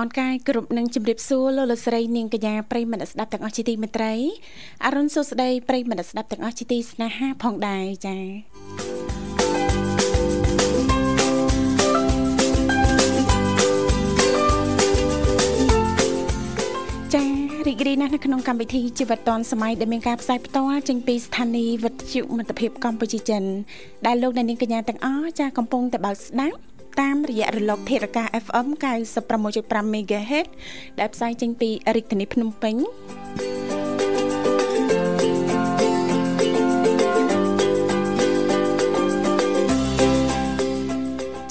អនុញ្ញាតលំអរកាយគ្រប់នឹងជម្រាបសួរលោកលោកស្រីនាងកញ្ញាប្រិយមិត្តស្ដាប់ទាំងអស់ជាទីមេត្រីអរុនសុស្ដីប្រិយមិត្តស្ដាប់ទាំងអស់ជាទីស្នេហាផងដែរចាចារីករាយណាស់នៅក្នុងកម្មវិធីជីវិតឌွန်សម័យដែលមានការផ្សាយផ្ទាល់ចេញពីស្ថានីយ៍វិទ្យុមិត្តភាពកម្ពុជាចិនដែលលោកអ្នកនាងកញ្ញាទាំងអស់ចាកំពុងតែបើកស្ដាប់ តាមរយៈរលកធាតុអាកាស FM 96.5 MHz ដែលផ្សាយចេញពីរាជធានីភ្នំពេញ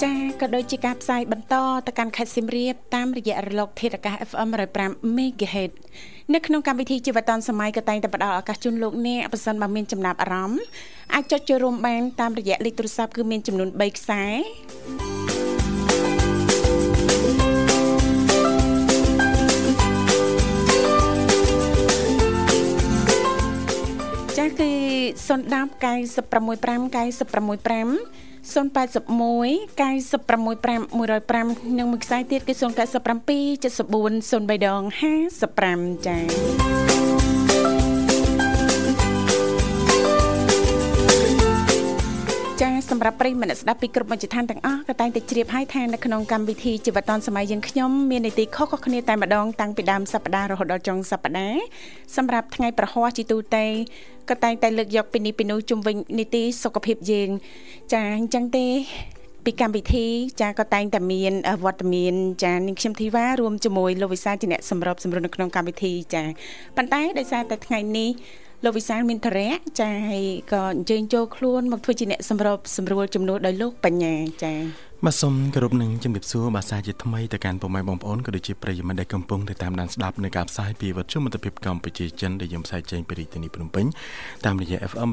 ចាក៏ដូចជាការផ្សាយបន្តទៅកាន់ខេត្តសៀមរាបតាមរយៈរលកធាតុអាកាស FM 105 MHz នៅក្នុងកម្មវិធីជីវិតឌុនសម័យក៏តែងតែផ្ដល់ឱកាសជូនលោកអ្នកប្រសិនបើមានចំណាប់អារម្មណ៍អាចចុចចូលរួមបានតាមរយៈលេខទូរស័ព្ទគឺមានចំនួន3ខ្សែ ចាស់គឺ010 965 965 081 965 105និងមួយខ្សែទៀតគឺ097 74 03ដង55ចា៎ សម្រាប់ប្រិយមិត្តស្ដាប់ពីគ្រប់មជ្ឈដ្ឋានទាំងអស់ក៏តែងតែជ្រាបហើយថានៅក្នុងកម្មវិធីជីវិតឌុនសម័យយើងខ្ញុំមាននីតិខុសៗគ្នាតែម្ដងតាំងពីដើមសប្ដាហ៍រហូតដល់ចុងសប្ដាហ៍សម្រាប់ថ្ងៃប្រហ័សជាទូទៅក៏តែងតែលើកយកពីនេះពីនោះជុំវិញនីតិសុខភាពយើង ចាអញ្ចឹងទេពីកម្មវិធីចាក៏តែងតែមានវត្តមានចានាងខ្ញុំធីវ៉ារួមជាមួយលោកវិសាជាអ្នកសម្របសម្រួលនៅក្នុងកម្មវិធីចាប៉ុន្តែដោយសារតែថ្ងៃនេះ លោកវិសាលមានធរៈចាហើយក៏អញ្ជើញចូលខ្លួនមកធ្វើជាអ្នកសម្របសម្រួលជំនួសដោយលោកបញ្ញាចា បាទសូមគោរពនឹងជំរាបសួរបាទសាជាថ្មីទៅកាន់ពុកម៉ែបងប្អូនក៏ដូចជាប្រិយមិត្តដែលកំពុងតាមដានស្ដាប់នៅការផ្សាយពីវិទ្យុមិត្តភាពកម្ពុជាចិនដែលយើងផ្សាយចេញពីរាជធានីភ្នំពេញតាមរយៈ FM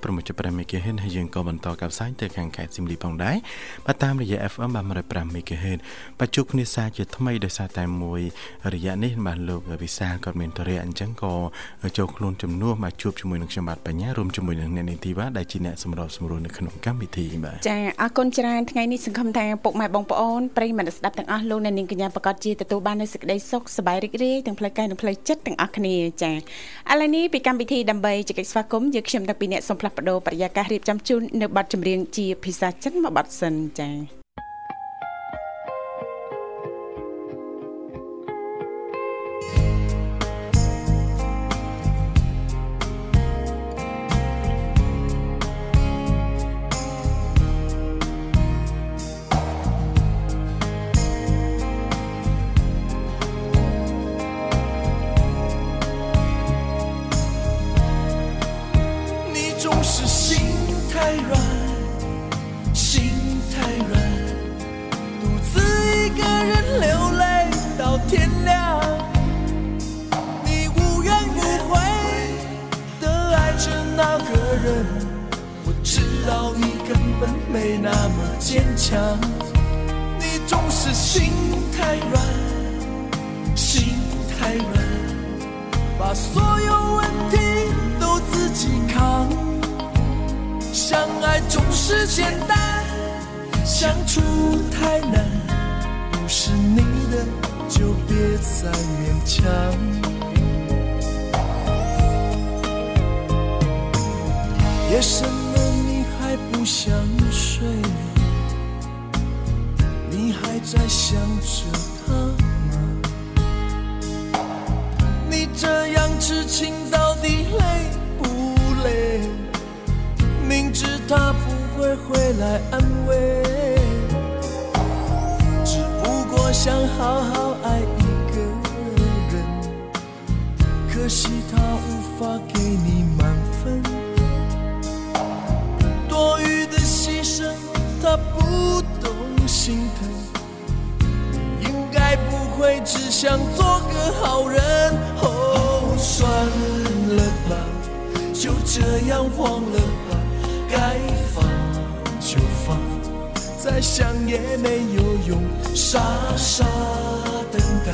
96.5 MHz ហើយយើងក៏បន្តការផ្សាយទៅខាងខេត្តសៀមរាបផងដែរបាទតាមរយៈ FM 105 MHz បាទជួបគ្នាសាជាថ្មីដោយសារតែមួយរយៈនេះបាទលោកវិសាលក៏មានតរៈអញ្ចឹងក៏ចូលខ្លួនជំនួសមកជួបជាមួយនឹងខ្ញុំបាទបញ្ញារួមជាមួយនឹងអ្នកនីតិវ៉ាដែលជាអ្នកសម្របសម្រួលនៅក្នុងកម្មវិធីបាទចាអរគុណច្រើនថ្ងៃនេះសង្ឃឹមថាពុកម៉ែបងប្អូនប្រិយមិត្តស្ដាប់ទាំងអស់លោកអ្នកនាងកញ្ញាប្រកាសជាទទួលបាននូវសេចក្តីសុខសប្បាយរីករាយទាំងផ្លូវកាយនិងផ្លូវចិត្តទាំងអស់គ្នាចា៎ឥឡូវនេះពីកម្មវិធីដើម្បីជែកស្វាគមន៍យើងខ្ញុំទាំងពីរអ្នកសូមផ្លាស់ប្ដូរបរិយាកាសរៀបចំជូននៅប័ណ្ណចម្រៀងជាភាសាចិនមួយប័ណ្ណសិនចា៎ 会来安慰。只不过想好好爱一个人，可惜他无法给你满分。多余的牺牲，他不懂心疼。你应该不会只想做个好人。哦，算了吧，就这样忘了吧，该放就放。再想也没有用，傻傻等待，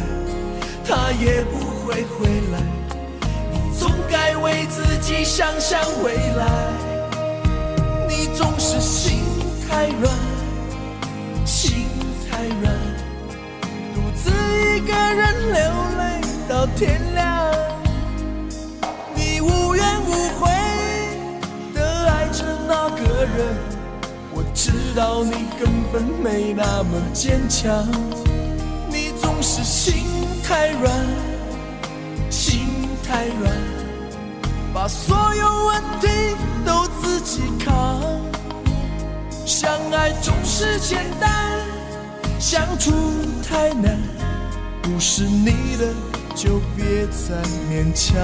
他也不会回来。你总该为自己想想未来。你总是心太软，心太软，独自一个人流泪到天亮。你无怨无悔的爱着那个人。知道你根本没那么坚强，你总是心太软，心太软，把所有问题都自己扛。相爱总是简单，相处太难，不是你的就别再勉强。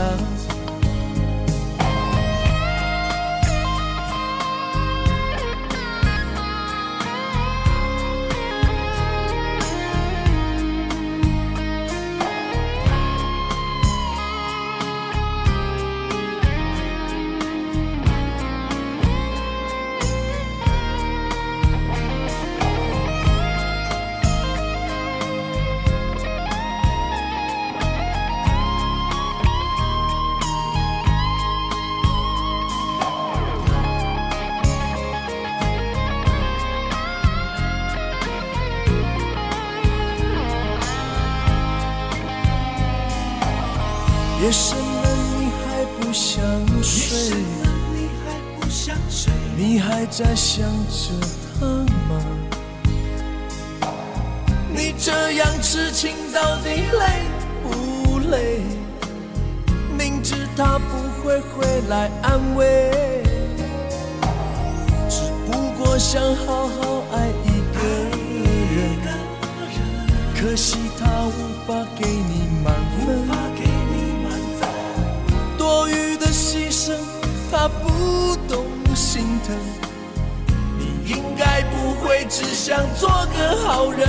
我想好好爱一个人。可惜他无法给你满分。多余的牺牲他不懂心疼，你应该不会只想做个好人。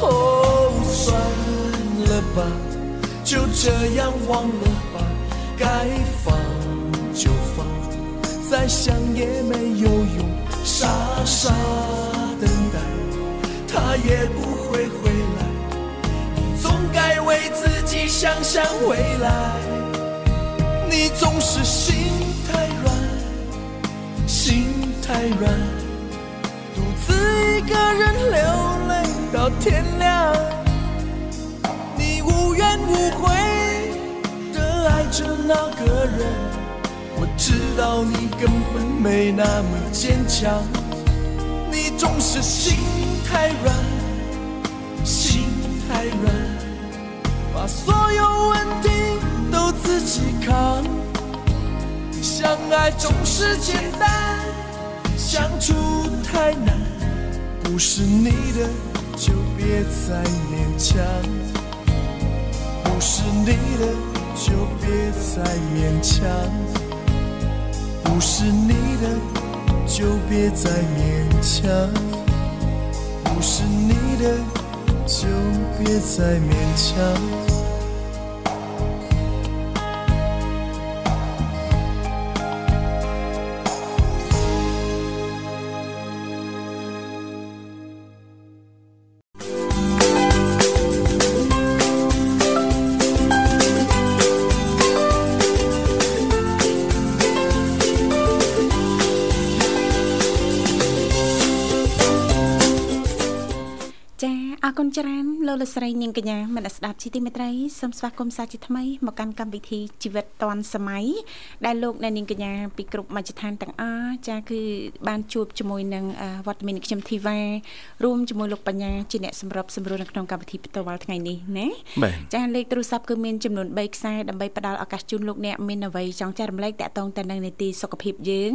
哦，算了吧，就这样忘了吧，该放就放，再想也没有用，傻傻等待，他也不会回来。你总该为自己想想未来，你总是心太软。心太软，独自一个人流泪到天亮。你无怨无悔的爱着那个人，知道你根本没那么坚强。你总是心太软，心太软，把所有问题都自己扛。相爱总是简单，相处太难。不是你的就别再勉强，不是你的就别再勉强，不是你的就别再勉强，不是你的就别再勉强。 លោកស្រីនាងកញ្ញាមនស្ដាប់ជីទីមេត្រីសូមស្វាគមន៍សាជាថ្មីមកកាន់កម្មវិធីជីវិតឌွန်សម័យដែលលោកអ្នកនាងកញ្ញាពីគ្រប់មជ្ឈដ្ឋានទាំងអស់ចាគឺបានជួបជាមួយនឹងវត្តមានខ្ញុំធីវ៉ារួមជាមួយលោកបញ្ញាជាអ្នកសម្របសម្រួលនៅក្នុងកម្មវិធីផ្ទាល់ថ្ងៃនេះណាចាលេខទូរស័ព្ទគឺមានចំនួន3ខ្សែដើម្បីផ្ដល់ឱកាសជូនលោកអ្នកមានអ្វីចង់ចែករំលែកតាក់ទងទៅនឹងនីតិសុខភាពយើង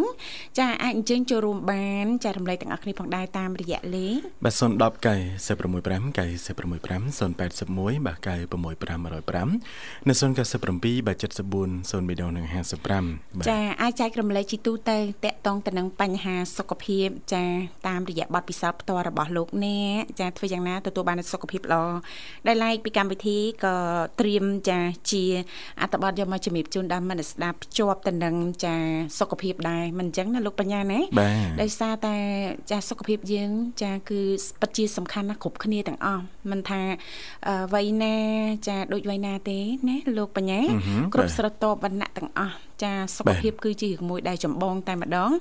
ចាអាចអញ្ជើញចូលរួមបានចែករំលែកទាំងអស់គ្នាផងដែរតាមរយៈលេខបាទ010កែ065 965 081បាទ965 105នៅ097បាទ74 0មីដងនិង55ចាអាចចែករំលែកជីទូទៅតកតងទៅនឹងបញ្ហាសុខភាព ចាតាមរយៈបទពិសោធន៍ផ្ទាល់របស់លោកអ្នកចាធ្វើយ៉ាងណាទទួលបានសុខភាពល្អដែលឡែកពីកម្មវិធីក៏ត្រៀមចាជាអត្ថបទយកមកជំរាបជូនដល់មិត្តស្ដាប់ភ្ជាប់ទៅនឹងចាសុខភាពដែរមិនអញ្ចឹងណាលោកបញ្ញាណាដោយសារតែចាសុខភាពយើង ចាគឺពិតជាសំខាន់ណាស់គ្រប់គ្នាទាំងអស់មិនថាវ័យណាចាដូចវ័យណាទេណាលោកបញ្ញាគ្រប់ស្រទាប់វណ្ណៈទាំងអស់ ចាសុខភាពគឺជារឿងមួយដែលចម្បងតែម្ដង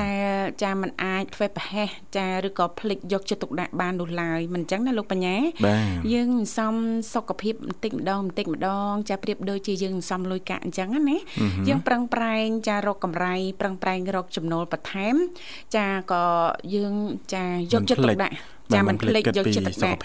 ដែលចាมันអាចធ្វើប្រហែសចាឬក៏ភ្លេចយកចិត្តទុកដាក់បាននោះឡើយមិនអញ្ចឹងណាលោកបញ្ញាយើងសំសុខភាពបន្តិចម្ដងបន្តិចម្ដង ចាប្រៀបដូចជាយើងសំលុយកាក់អញ្ចឹងណាយើងប្រឹងប្រែងចារកកម្រៃប្រឹងប្រែងរកចំណូលបន្ថែម ចាក៏យើងចាយកចិត្តទុកដាក់ចាមិនភ្លេចយកចិត្តទុកដាក់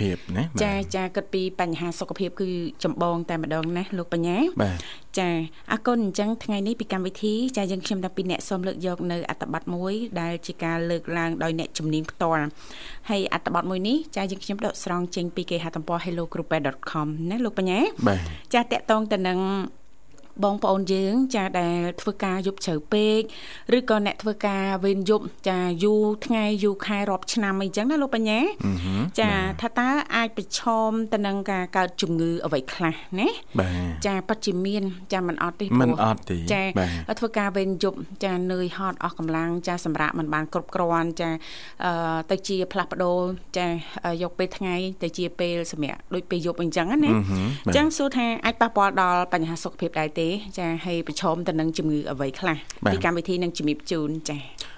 ចាចាគិតពីបញ្ហាសុខភាពគឺចម្បងតែម្ដងណាលោកបញ្ញាបាទ ចាអរគុណអញ្ចឹងថ្ងៃនេះពីកម្មវិធីចាយើងខ្ញុំតាពីអ្នកសូមលើកយកនៅអត្តបទមួយដែលជាការលើកឡើងដោយអ្នកជំនាញផ្ទាល់ហើយអត្តបទមួយនេះចាយើងខ្ញុំដកស្រង់ចេញពីគេហទំព័រ hellogroup.com ណាលោកបញ្ញាចាតកតងទៅនឹង បងប្អូនយើងចាដែលធ្វើការយប់ជ្រៅពេកឬក៏អ្នកធ្វើការវេនយប់ចាយូរថ្ងៃយូរខែរាប់ឆ្នាំអីចឹងណាលោកបញ្ញាចាថាតើអាចប្រឈមទៅនឹងការកើតជំងឺអ្វីខ្លះណាចាពិតជាមាន ចាមិនអត់ទេមិនអត់ទេចាធ្វើការវេនយប់ចានឿយហត់អស់កម្លាំងចាសម្រាប់មិនបានគ្រប់គ្រាន់ចាទៅជាផ្លាស់ប្ដូរចាយកពេលថ្ងៃទៅជាពេលសម្រាប់ដូចពេលយប់អញ្ចឹងណាអញ្ចឹងសួរថាអាចប៉ះពាល់ដល់បញ្ហាសុខភាពដែរទេចាហើយប្រឈមទៅនឹងជំងឺអ្វីខ្លះពីកម្មវិធីនឹងជំរាបជូនចា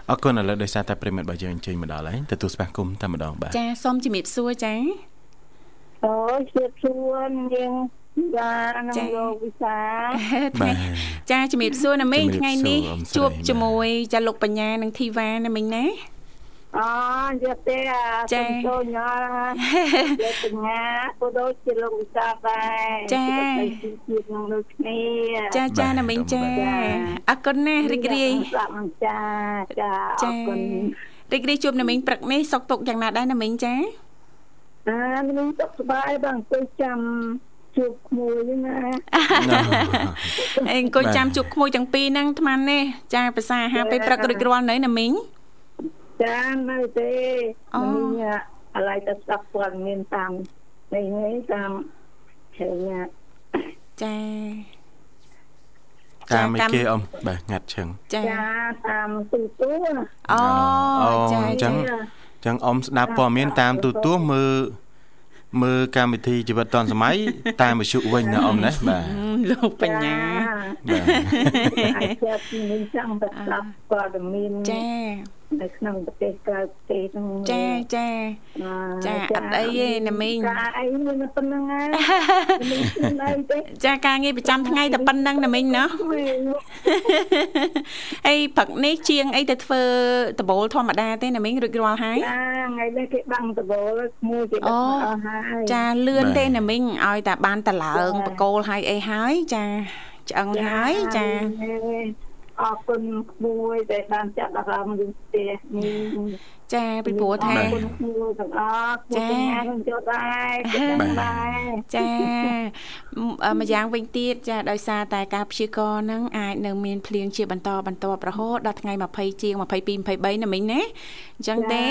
អរគុណឥឡូវដោយសារតែប្រិមិត្តរបស់យើងអញ្ជើញមកដល់ហើយទទួលស្វាគមន៍តែម្ដងបាទចាសូមជំរាបសួរចាអូជំរាបសួរយើងចានឹងលោកវិសាចាជំរាបសួរណាមីងថ្ងៃនេះជួបជាមួយចាលោកបញ្ញានិងធីវ៉ាណាមីងណា អូយកទេអាចាចូលញ៉ាយកបញ្ញាក៏ដូចជាលោកវិសាដែរចាជានឹងដូចគ្នាចាចាណាមីងចាអរគុណណាស់រីករាយចាចាអរគុណរីករាយជួបណាមីងព្រឹកនេះសុកទុកយ៉ាងណាដែរណាមីងចាអាមីងសុខសប្បាយបងទៅចាំជួបក្មួយណាអេអង្គុយចាំជួបក្មួយទាំងពីរហ្នឹងអាត្មានេះចាភាសាអាហារពេលព្រឹករួចរាល់នៅណាមីង ចានៅទេមីងអាឡៃទៅស្ដាប់ព័ត៌មានតាមនេះនេះតាមហេញចាតាមឯគេអ៊ំបាទងាត់ឈឹងចាតាមទូទួអូចាអញ្ចឹងអញ្ចឹងអ៊ំស្ដាប់ព័ត៌មានតាមទូទួមើលមើលកម្មវិធីជីវិតឌុនសម័យតាមវិទ្យុវិញណាអ៊ំណាបាទលោកបញ្ញាបាទអាចចាប់នឹងចង់ទៅស្ដាប់ព័ត៌មានចា នៅក្នុងប្រទេសក្រៅប្រទេសហ្នឹងចាចាចាអត់អីទេណាមីងចាអីមានប៉ុណ្្នឹងហើយចាការងារប្រចាំថ្ងៃតែប៉ុណ្្នឹងណាមីងណាអីព្រឹកនេះជាងអីទៅធ្វើដបូលធម្មតាទេណាមីងរួចរាល់ហើយចាថ្ងៃនេះគេបាំងដបូលមួយគេដឹកអស់ហើយចាលឿនទេណាមីងឲ្យតែបានតឡើងបកគោលហើយអីហើយចាឆ្អឹងហើយចា អរគុណក្មួយដែលបានចាត់អារម្មណ៍យើងផ្ទះនេះចាពីព្រោះថាអរគុណក្មួយទាំងអស់ចាខ្ញុំចូលដែរដែរចាម្យ៉ាងវិញទៀតចាដោយសារតែការព្យាករណ៍ហ្នឹងអាចនៅមានភ្លៀងជាបន្តបន្តរហូតដល់ថ្ងៃ20ជាង22 23ណាមិញណាអញ្ចឹងទេ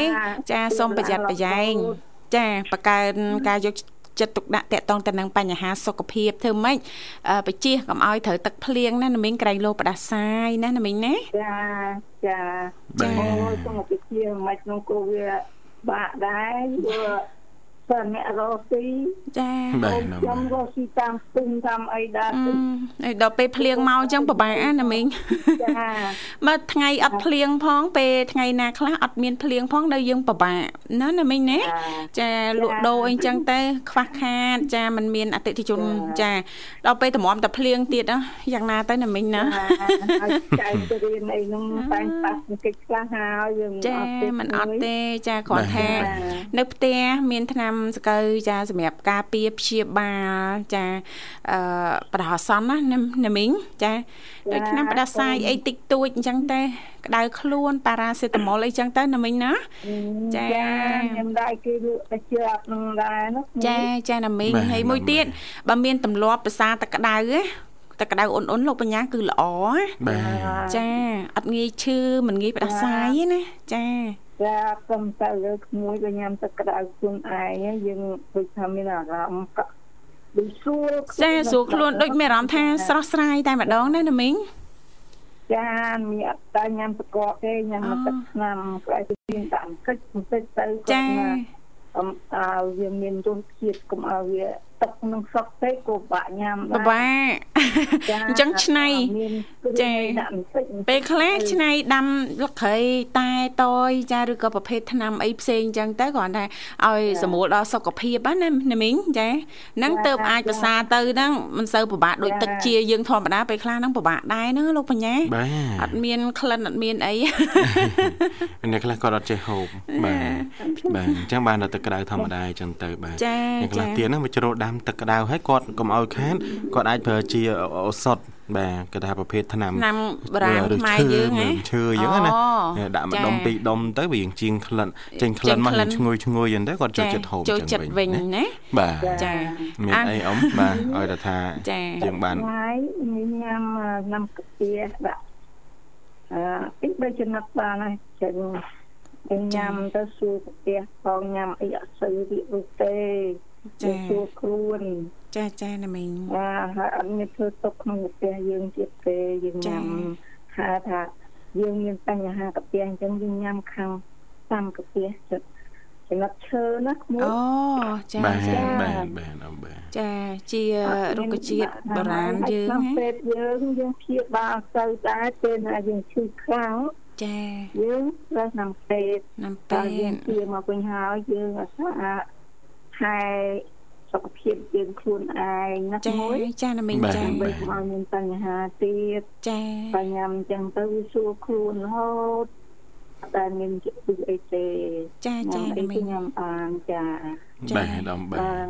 ចាសូមប្រយ័ត្នប្រយែងចាបង្កើនការយក ចិត្តទុកដាក់តាក់ទងទៅនឹងបញ្ហាសុខភាពធ្វើម៉េចបជាកុំឲ្យត្រូវទឹកភ្លៀងណាណាមីងក្រែងលោផ្ដាសាយណាណាមីងណាចាចាចាអូយសុខភាពមិនក្នុងគូវាបាក់ដែរព្រោះ តែអ្នករស់ស៊ីចាខ្ញុំរស់ស៊ីតាមស្ទឹងតាមអីដែរអីដល់ពេលភ្លៀងមកអញ្ចឹងពិបាកណាមីងចាមើលថ្ងៃអត់ភ្លៀងផងពេលថ្ងៃណាខ្លះអត់មានភ្លៀងផងដល់យើងពិបាកណាណាមីងណាចាលក់ដូរអីអញ្ចឹងទៅខ្វះខាត ចាมันមានអតិថិជនចាដល់ពេលតម្រាំតែភ្លៀងទៀតយ៉ាងណាទៅណាមីងណាចៃទៅរៀនអីហ្នឹងតែប៉ះកិច្ចខ្លះហើយយើងអត់ទេមិនអត់ទេចាគ្រាន់ថានៅផ្ទះមានឆ្នាំសកលចាសម្រាប់ការពារព្យាបាលចាអឺបដោះអាសន្នណាណាមីងចាដូចឆ្នាំបដោះសាយអីតិចតួចអញ្ចឹងតែក្តៅខ្លួនប៉ារ៉ាសេតាមុលអីចឹងទៅណាមីងណាចាខ្ញុំដែរគេលក់តែជាប់នឹងដែរណាចាចាណាមីងហើយមួយទៀតបើមានទម្លាប់ភាសាទឹកក្តៅទឹកក្តៅអ៊ុនអ៊ុនលោកបញ្ញាគឺល្អបាទចាអត់ងាយឈឺមិនងាយផ្ដាសាយទេណាចា ចាកុំទៅលើក្មួយបើញ៉ាំទឹកក្តៅខ្លួនឯងយើងដូចថាមានអារម្មណ៍ដូចស្រួលចាស្រួលខ្លួនដូចមានអារម្មណ៍ថាស្រស់ស្រាយតែម្ដងណាណាមីងចាមានអត់តែញ៉ាំទឹកកកទេញ៉ាំទឹកឆ្នាំប្រែទៅមានតាមកិច្ចបន្តិចទៅចាអឺវាមានរសជាតិកុំឲ្យវា ទឹកនឹងសក់ពេកក៏បាក់ញ៉ាំដែរបាក់អញ្ចឹងឆ្នៃចាពេលខ្លះឆ្នៃដាំលក្ខីតែតយចាឬក៏ប្រភេទថ្នាំអីផ្សេងអញ្ចឹងទៅគ្រាន់តែឲ្យសម្រួលដល់សុខភាពណាណាមីងចាហ្នឹងទៅអាចប្រសាទៅហ្នឹងមិនសូវពិបាកដូចទឹកជាយើងធម្មតាពេលខ្លះហ្នឹងពិបាកដែរហ្នឹងលោកបញ្ញាអត់មានក្លិនអត់មានអីអ្នកខ្លះគាត់អត់ចេះហូបបាទបាទអញ្ចឹងបានតែទឹកក្តៅធម្មតាអញ្ចឹងទៅបាទអ្នកខ្លះទៀតហ្នឹងវាជ្រោដាំំទឹកក្តៅហើយគាត់កុំឲ្យខាតគាត់អាចប្រើជាឱសថបាទគេថាប្រភេទថ្នាំថ្នាំបារាំងខ្មែរយើងហ៎ឈើយើងណាដាក់មួយដុំពីរដុំទៅវាជាងក្លិនចេញក្លិនមកឈ្ងុយឈ្ងុយអញ្ចឹងទៅគាត់ចូលចិត្តហូបចូលចិត្តវិញណាបាទចាមានអីអ៊ំបាទឲ្យតែថាយើងបានហើយញ៉ាំញ៉ាំកាហ្វេដាក់អឺពីបីចំណិតបានហើយចឹងញ៉ាំទៅសួរកាហ្វេផងញ៉ាំអីអត់សូវវារុទេ ចាសួរខ្លួនចាចាណាមីងបាទហើយអត់មានធ្វើទុកក្នុងផ្ទះយើងទៀតទេយើងញ៉ាំហៅថាយើងមានបញ្ហាកាពះអញ្ចឹងយើងញ៉ាំខាងតាមកាពះចិត្តចំណុចឈើណាក្មួយអូចាបាទបាទបាទអបាទចាជារុក្ខជាតិបុរាណយើងណាពេទ្យយើងយើងព្យាបាលទៅដែរពេលណាយើងឈឺខ្លាំងចាយើងត្រូវណាំពេទ្យណាំពេទ្យយើងព្យាមកវិញហើយយើងអាសា ថែសុខភាពយើងខ្លួនឯងណាមួយចាណាមីងចាបើមកមានបញ្ហាទៀតចាបញ្ញាអញ្ចឹងទៅវាសួរខ្លួនរហូតតែមានជាអីទេចាចាណាមីងញ៉ាំបានចាបាទដំបាទ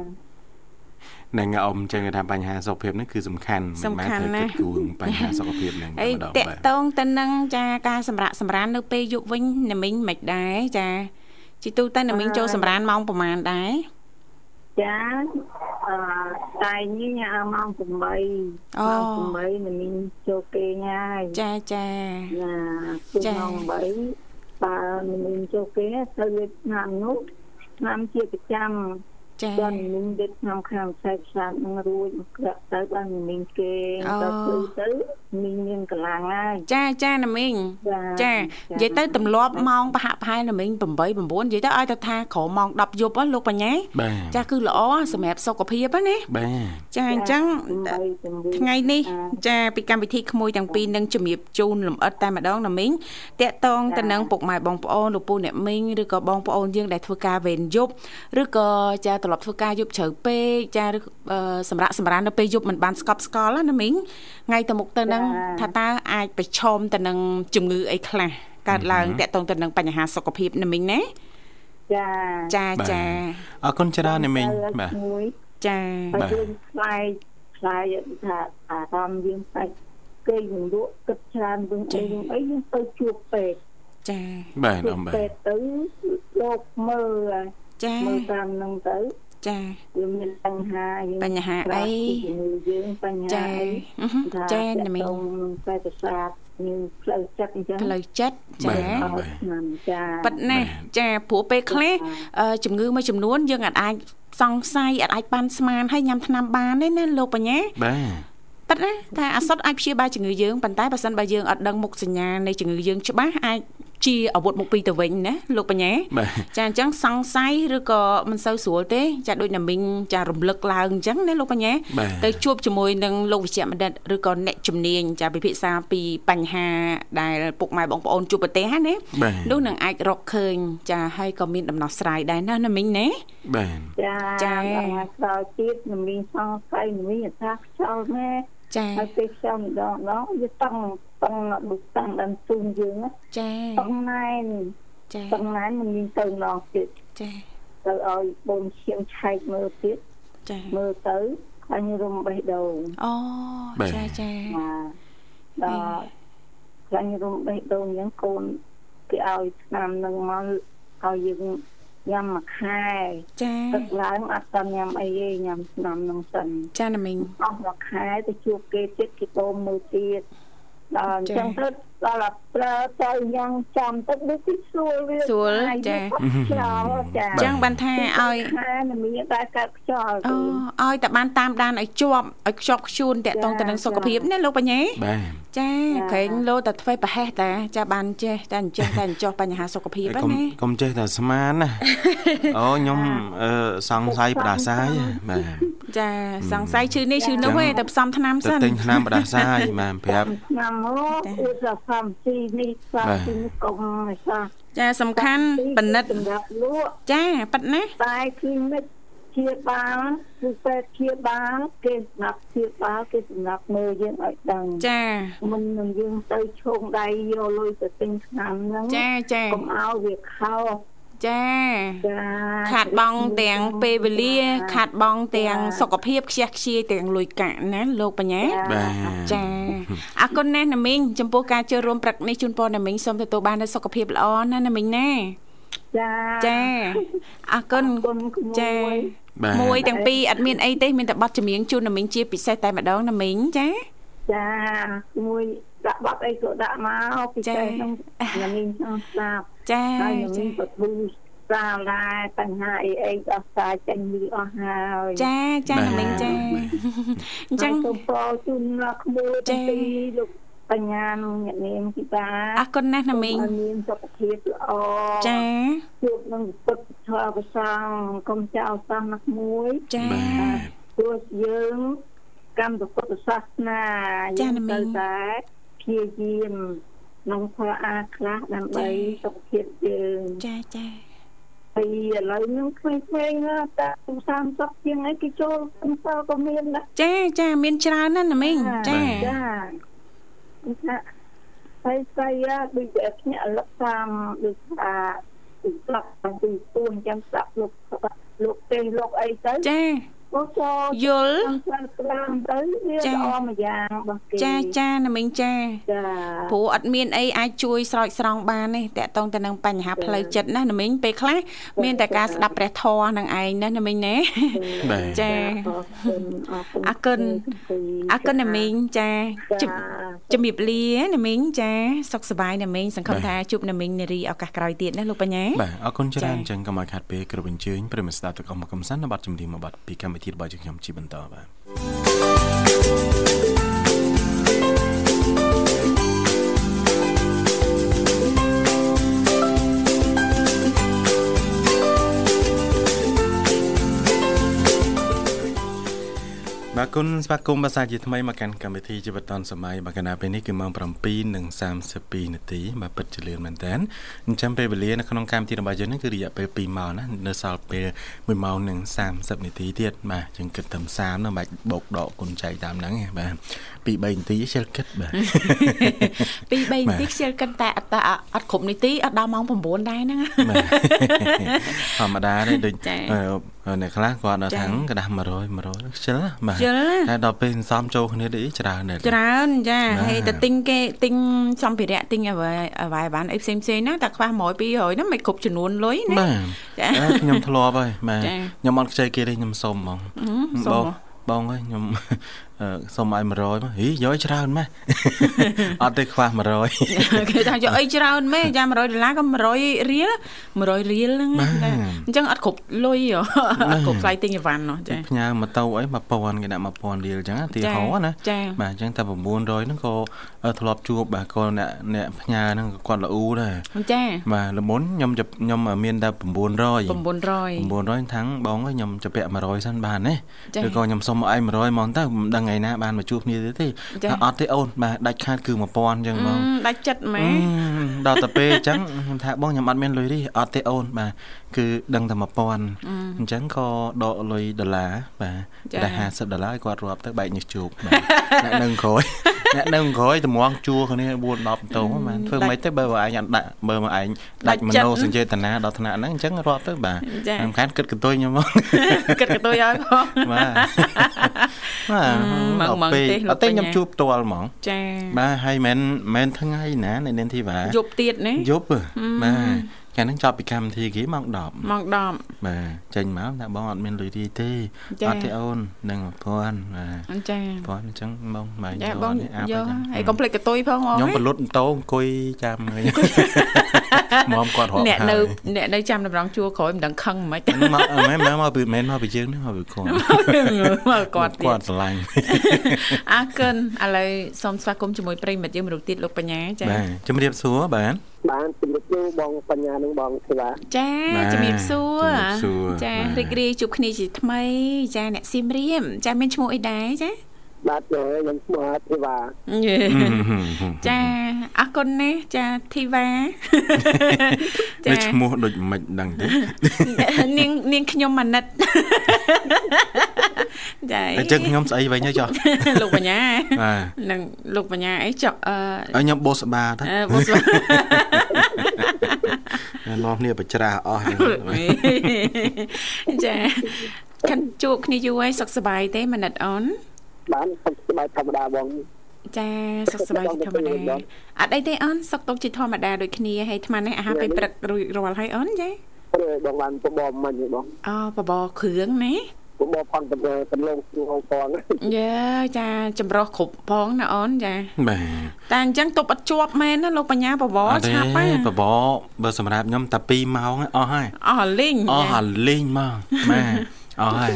នឹងអ៊ំចឹងថាបញ្ហាសុខភាពនេះគឺសំខាន់មិនមែនត្រូវគិតគូរបញ្ហាសុខភាពហ្នឹងតែម្ដងបាទតកតងទៅនឹងចាការសម្រាប់សម្រាននៅពេលយប់វិញណាមីងមិនដែរចាជីទូទៅណាមីងចូលសម្រានម៉ោងប្រហែលដែរ ចាអឺតែនេះញ៉ាំម៉ោង8ម៉ោង8មិនមានចូលគេញ៉ាយចាចាណាចាម៉ោង8បើមិនមានចូលគេទៅលេខឆ្នាំនោះឆ្នាំជាប្រចាំ ចា៎បានមីងដេកក្នុងខាងខ្សែខ្សាត់នឹងរួចក្រាក់ទៅបានមីងគេទៅទៅទៅមីងមានកលាំងហើយចាចាណាមីងចានិយាយទៅទម្លាប់ម៉ោងប្រហាក់ប្រហែលណាមីង8 9និយាយទៅឲ្យទៅថាក្រោមម៉ោង10យប់លោកបញ្ញាចាគឺល្អសម្រាប់សុខភាពណាបាទចាអញ្ចឹងថ្ងៃនេះចាពីកម្មវិធីក្មួយទាំងពីរនឹងជំរាបជូនលំអិតតែម្ដងណាមីងតាក់តងទៅនឹងពុកម៉ែបងប្អូនលោកពូអ្នកមីងឬក៏បងប្អូនយើងដែលធ្វើការវេនយប់ឬក៏ចាត្រឡប់ធ្វើការយប់ជ្រៅពេកចាឬសម្រាប់សម្រាននៅពេលយប់មិនបានស្កប់ស្កល់ណាមីងថ្ងៃទៅមុខទៅនឹងថាតើអាចប្រឈមទៅនឹងជំងឺអីខ្លះកើតឡើងតាក់ទងទៅនឹងបញ្ហាសុខភាពណាមីងណាចាចាចាអរគុណច្រើនណាមីងបាទចាបាទយើងខ្លាយខ្លាយថាអារម្មណ៍យើងតែគេនឹងលក់គិតច្រើនវិញអីវិញអីយើងទៅជួបពេទ្យចាបាទអមបាទពេទ្យទៅលោកមើល ចាមើលតាមនឹងទៅចាយើងមានបញ្ហាយើងបញ្ហាអីយើងបញ្ហាអីចាណាមីងតែប្រសាទយើងផ្លូវចិត្តអញ្ចឹងផ្លូវចិត្តចាចាប៉ិតណាចាព្រោះពេលខ្លះជំងឺមួយចំនួនយើងអាចសង្ស័យអាចបានស្មានហើយញ៉ាំថ្នាំបានទេណាលោកបញ្ញាបាទប៉ិតណាថាអាសុតអាចព្យាបាលជំងឺយើងប៉ុន្តែបើសិនបើយើងអត់ដឹងមុខសញ្ញានៃជំងឺយើងច្បាស់អាច ជាអាវុធមុខពីរទៅវិញណាលោកបញ្ញាចាអញ្ចឹងសង្ស័យឬក៏មិនសូវស្រួលទេចាដូចណាមីងចារំលឹកឡើងអញ្ចឹងណាលោកបញ្ញាទៅជួបជាមួយនឹងលោកវិជ្ជបណ្ឌិតឬក៏អ្នកជំនាញចាពិភាក្សាពីបញ្ហាដែលពុកម៉ែបងប្អូនជួបប្រទេសណានោះនឹងអាចរកឃើញ ចាហើយក៏មានដំណោះស្រាយដែរណាណាមីងណាបាទចាចាក្រោយទៀតណាមីងសង្ស័យណាមីងថាខ្យល់ណា ចាហើយពេលខ្យល់ម្ដងម្ដងវាតង់តង់ដូចតាំងដល់ជូនយើងចាតង់ណែនចាតង់ណែនមិនមានទៅម្ដងទៀតចាទៅឲ្យបងឈៀងឆែកមើលទៀតចាមើលទៅឃើញរំបេះដូងអូចាចាបាទដល់ឃើញរំបេះដូងយ៉ាងកូនគេឲ្យឆ្នាំនឹងមកឲ្យយើង ញ៉ាំមួយខែចាទឹកឡើងអត់តាន់ញ៉ាំអីទេញ៉ាំឆ្នាំនឹងសិនចាណាមីងអស់មួយខែទៅជួបគេទៀតគេបូមមើលទៀតដល់អញ្ចឹងទៅ ដល់ប្រើទៅយ៉ាងចាំទឹកដូចទីស្រួលវាស្រួលចាខ្យល់ចាអញ្ចឹងបានថាឲ្យខានមានតែកើតខ្យល់អូឲ្យតែបានតាមដានឲ្យជាប់ឲ្យខ្ជាប់ខ្ជួនតាក់ទងទៅនឹងសុខភាពណាលោកបញ្ញាបាទចាក្រែងលោតែធ្វើប្រហែសតាចាបានចេះតែអញ្ចឹងតែអញ្ចោះបញ្ហាសុខភាពហ្នឹងណាកុំចេះតែស្មានណាអូខ្ញុំអឺសង្ស័យផ្ដាសាយបាទចាសង្ស័យឈឺនេះឈឺនោះឯងតែផ្សំថ្នាំសិនទិញថ្នាំផ្ដាសាយបាទប្រាប់ថ្នាំមកគឺថាសំស៊ីនេះសំស៊ីនេះកុំឲ្យសោះចាសំខាន់បណិតសម្រាប់លក់ចាប៉ិតណាតែគ្លីនិកជាបាលគឺពេទ្យជាបាលគេសម្រាប់ជាបាលគេសម្រាប់មើលយើងឲ្យដឹងចាមិននឹងយើងទៅឈោងដៃយកលុយទៅទិញថ្នាំហ្នឹងចាចាកុំឲ្យវាខោ ចាចាខាត់បងទាំងពេលវេលា ខាត់បងទាំងសុខភាពខ្ជះខ្ជាយទាំងលុយកាក់ណាលោកបញ្ញាចាអរគុណណាស់ណាមីងចំពោះការចូលរួមព្រឹកនេះជូនពរណាមីងសូមទទួលបាននូវសុខភាពល្អណាណាមីងណាចាចាអរគុណចាមួយទាំងពីរអត់មានអីទេមានតែប័ណ្ណចម្រៀងជូនណាមីងជាពិសេសតែម្ដងណាមីងចា ចាមួយដាក់ប័ណ្ណអីក៏ដាក់មកពិសេសក្នុងណាមីងចង់ស្ដាប់ចាហើយណាមីងក៏ធ្វើសាលាបញ្ហាអីអីដោះស្រាយចេញនេះអស់ហើយចាចាណាមីងចាអញ្ចឹងសូមពរជូនលោកក្មួយទាំងពីរលោកបញ្ញានឹងអ្នកនាងពីតាអរគុណណាស់ណាមីងមានសុខភាពល្អចាជួបនឹងពុទ្ធធម៌ប្រសងកុំចោលសោះណាស់មួយចាព្រោះយើង កម្មពុទ្ធសាសនាយើងទៅតែព្យាយាមក្នុងផលអាខ្លះដើម្បីសុខភាពយើងចាចាពីឥឡូវហ្នឹងក្មេងៗតែ30ជាងអីគេចូលកំសល់ក៏មានដែរចាចាមានច្រើនណាស់ណាមីងចាចាថាហើយស្អីដូចតែភ្នាក់លឹកតាមដូចថាស្លាប់ពីទួនចាំស្លាប់លោកលោកទេលោកអីទៅចា យល់ទៅវាល្អមួយយ៉ាងរបស់គេចាចាណាមីងចាចាព្រោះអត់មានអីអាចជួយស្រោចស្រង់បានទេតកតងទៅនឹងបញ្ហាផ្លូវចិត្តណាណាមីងពេលខ្លះមានតែការស្ដាប់ព្រះធម៌នឹងឯងណាណាមីងណាចាអរគុណអរគុណណាមីងចាជំរាបលាណាមីងចាសុខសប្បាយណាមីងសង្ឃឹមថាជួបណាមីងនារីឱកាសក្រោយទៀតណាលោកបញ្ញាបាទអរគុណច្រើនអញ្ចឹងកុំឲ្យខាត់ពេលគ្រប់អញ្ជើញប្រិមស្ដាប់ទៅកុំមកកំសាន្តនៅប័ណ្ណចម្រៀងមួយប័ណ្ណពីកម្មវិធីរបស់យើងខ្ញុំជាបន្តបាទ បាទគុណស្វាគមន៍ភាសាជាថ្មីមកកាន់កម្មវិធីជីវិតឌុនសម័យបាទកណាពេលនេះគឺម៉ោង7:32នាទីបាទពិតជាលឿនមែនតើអញ្ចឹងពេលវេលានៅក្នុងកម្មវិធីរបស់យើងនេះគឺរយៈពេល2ម៉ោងណានៅសល់ពេល1ម៉ោងនិង30នាទីទៀតបាទយើងគិតត្រឹម30នោះបាច់បោកដកគុណចែកតាមហ្នឹងបា2 3នាទីខ្ជិលគិតបាទ2 3នាទីខ្ជិលគិតតែអត់អត់គ្រប់នាទីអត់ដល់ម៉ោង9ដែរហ្នឹងធម្មតាទេដូចអ្នកខ្លះគាត់ដល់ថាងกระดาษ100 100ខ្ជិលបាទតែដល់ពេលសំចូលគ្នាទៅច្រើនដែរច្រើនចាហើយតែទិញគេទិញសម្ភារៈទិញអ្វីអ្វីបានអីផ្សេងផ្សេងណាតែខ្វះ100 200ហ្នឹងមិនគ្រប់ចំនួនលុយណាបាទខ្ញុំធ្លាប់ហើយបាទខ្ញុំអត់ខ្ចីគេទេខ្ញុំសុំហ្មងបងបងហើយខ្ញុំ សុំឲ្យ100មកហីយកច្រើនម៉េះអត់ទេខ្វះ100គេថាយកអីច្រើនម៉េះយ៉ា100ដុល្លារក៏100រៀល100រៀលហ្នឹងអញ្ចឹងអត់គ្រប់លុយអត់គ្រប់ថ្លៃទិញអីវ៉ាន់នោះចាផ្ញើម៉ូតូអី1000គេដាក់1000រៀលអញ្ចឹងទីហោណាបាទអញ្ចឹងតែ900ហ្នឹងក៏ធ្លាប់ជួបបាទក៏អ្នកអ្នកផ្ញើហ្នឹងក៏គាត់ល្អដែរចាបាទល្មុនខ្ញុំខ្ញុំមានតែ900 900 900ថាំងបងខ្ញុំជពាក់100សិនបានទេឬក៏ខ្ញុំសុំឲ្យ100ហ្មងទៅមិនដឹងថ្ងៃណាបានមកជួបគ្នាទៀតទេថាអត់ទេអូនបាទដាច់ខាតគឺ1000អញ្ចឹងហ្មងដាច់ចិត្តម៉ែដល់ទៅពេលអញ្ចឹងខ្ញុំថាបងខ្ញុំអត់មានលុយទេអត់ទេអូនបាទគឺដឹងតែ1000អញ្ចឹងក៏ដកលុយដុល្លារបាទតែ50ដុល្លារគាត់រាប់ទៅបែកញើសជោគបាទអ្នកនឹងក្រោយអ្នកនៅក្រោយតម្ងជួគ្នា4 10តោបានធ្វើមិនទេបើឯងអត់ដាក់បើមកឯងដាច់មโนសញ្ចេតនាដល់ថ្នាក់ហ្នឹងអញ្ចឹងរាប់ទៅបាទសំខាន់គិតកន្ទុយខ្ញុំមកគិតកន្ទុយឲ្យផងបាទបាទមកទេអត់ទេខ្ញុំជួបផ្ទាល់ហ្មងចាបាទហើយមិនមែនថ្ងៃណានៅនាងធីវ៉ាយប់ទៀតណាយប់បាទ កាលហ្នឹងចប់ពីកម្មវិធីគេម៉ោង10ម៉ោង10បាទចេញមកថាបងអត់មានលុយរីទេអត់ទេអូននឹង1000បាទចា1000អញ្ចឹងបងមកយកបងយកហើយកុំភ្លេចកតុយផងហ្មងខ្ញុំបលុតតោអង្គុយចាំហើយមកគាត់រកអ្នកនៅអ្នកនៅចាំតម្រង់ជួរក្រោយមិនដឹងខឹងមិនខ្មិចមកមិនមែនមកពីមិនមកពីយើងមកពីគាត់មកគាត់គាត់ស្រឡាញ់អរគុណឥឡូវសូមស្វាគមន៍ជាមួយប្រិមិត្តយើងមនុស្សទៀតលោកបញ្ញាចាបាទជំរាបសួរបាទ បានជំរាបសួរបងបញ្ញានិងបងធីវ៉ាចាជំរាបសួរចារីករាយជួបគ្នាជាថ្មីចាអ្នកសៀមរាមចាមានឈ្មោះអីដែរចាបាទខ្ញុំឈ្មោះធីវ៉ាចាអរគុណណាស់ចាធីវ៉ាចាឈ្មោះដូចមិនដឹងទេនាងនាងខ្ញុំអាណិត ចាអញ្ចឹងខ្ញុំស្អីវិញចុះលោកបញ្ញាបាទនឹងលោកបញ្ញាអីចុះអឺខ្ញុំបោស្បាទៅបោស្បានាំគ្នាបច្រាស់អស់ចាខាន់ជួបគ្នាយូរហើយសុខសប្បាយទេមនិតអូនបានសុខសប្បាយធម្មតាបងចាសុខសប្បាយធម្មតាអត់អីទេអូនសុខទុកជាធម្មតាដូចគ្នាហើយអាត្មានេះអាហារពេលព្រឹករួចរាល់ហើយអូនចាព្រោះបងបានបបមិញបងអូបបគ្រឿងណា បបផងទៅកន្លងគ្រូផងយ៉ាចាចម្រោះគ្រប់ផងណាអូនចាបាទតែអញ្ចឹងទប់អត់ជាប់មែនណាលោកបញ្ញាបបឆាប់ហើយបបបើសម្រាប់ខ្ញុំតែ2ម៉ោងអស់ហើយអស់លីងអស់លីងមកបាទ អស់ហើយ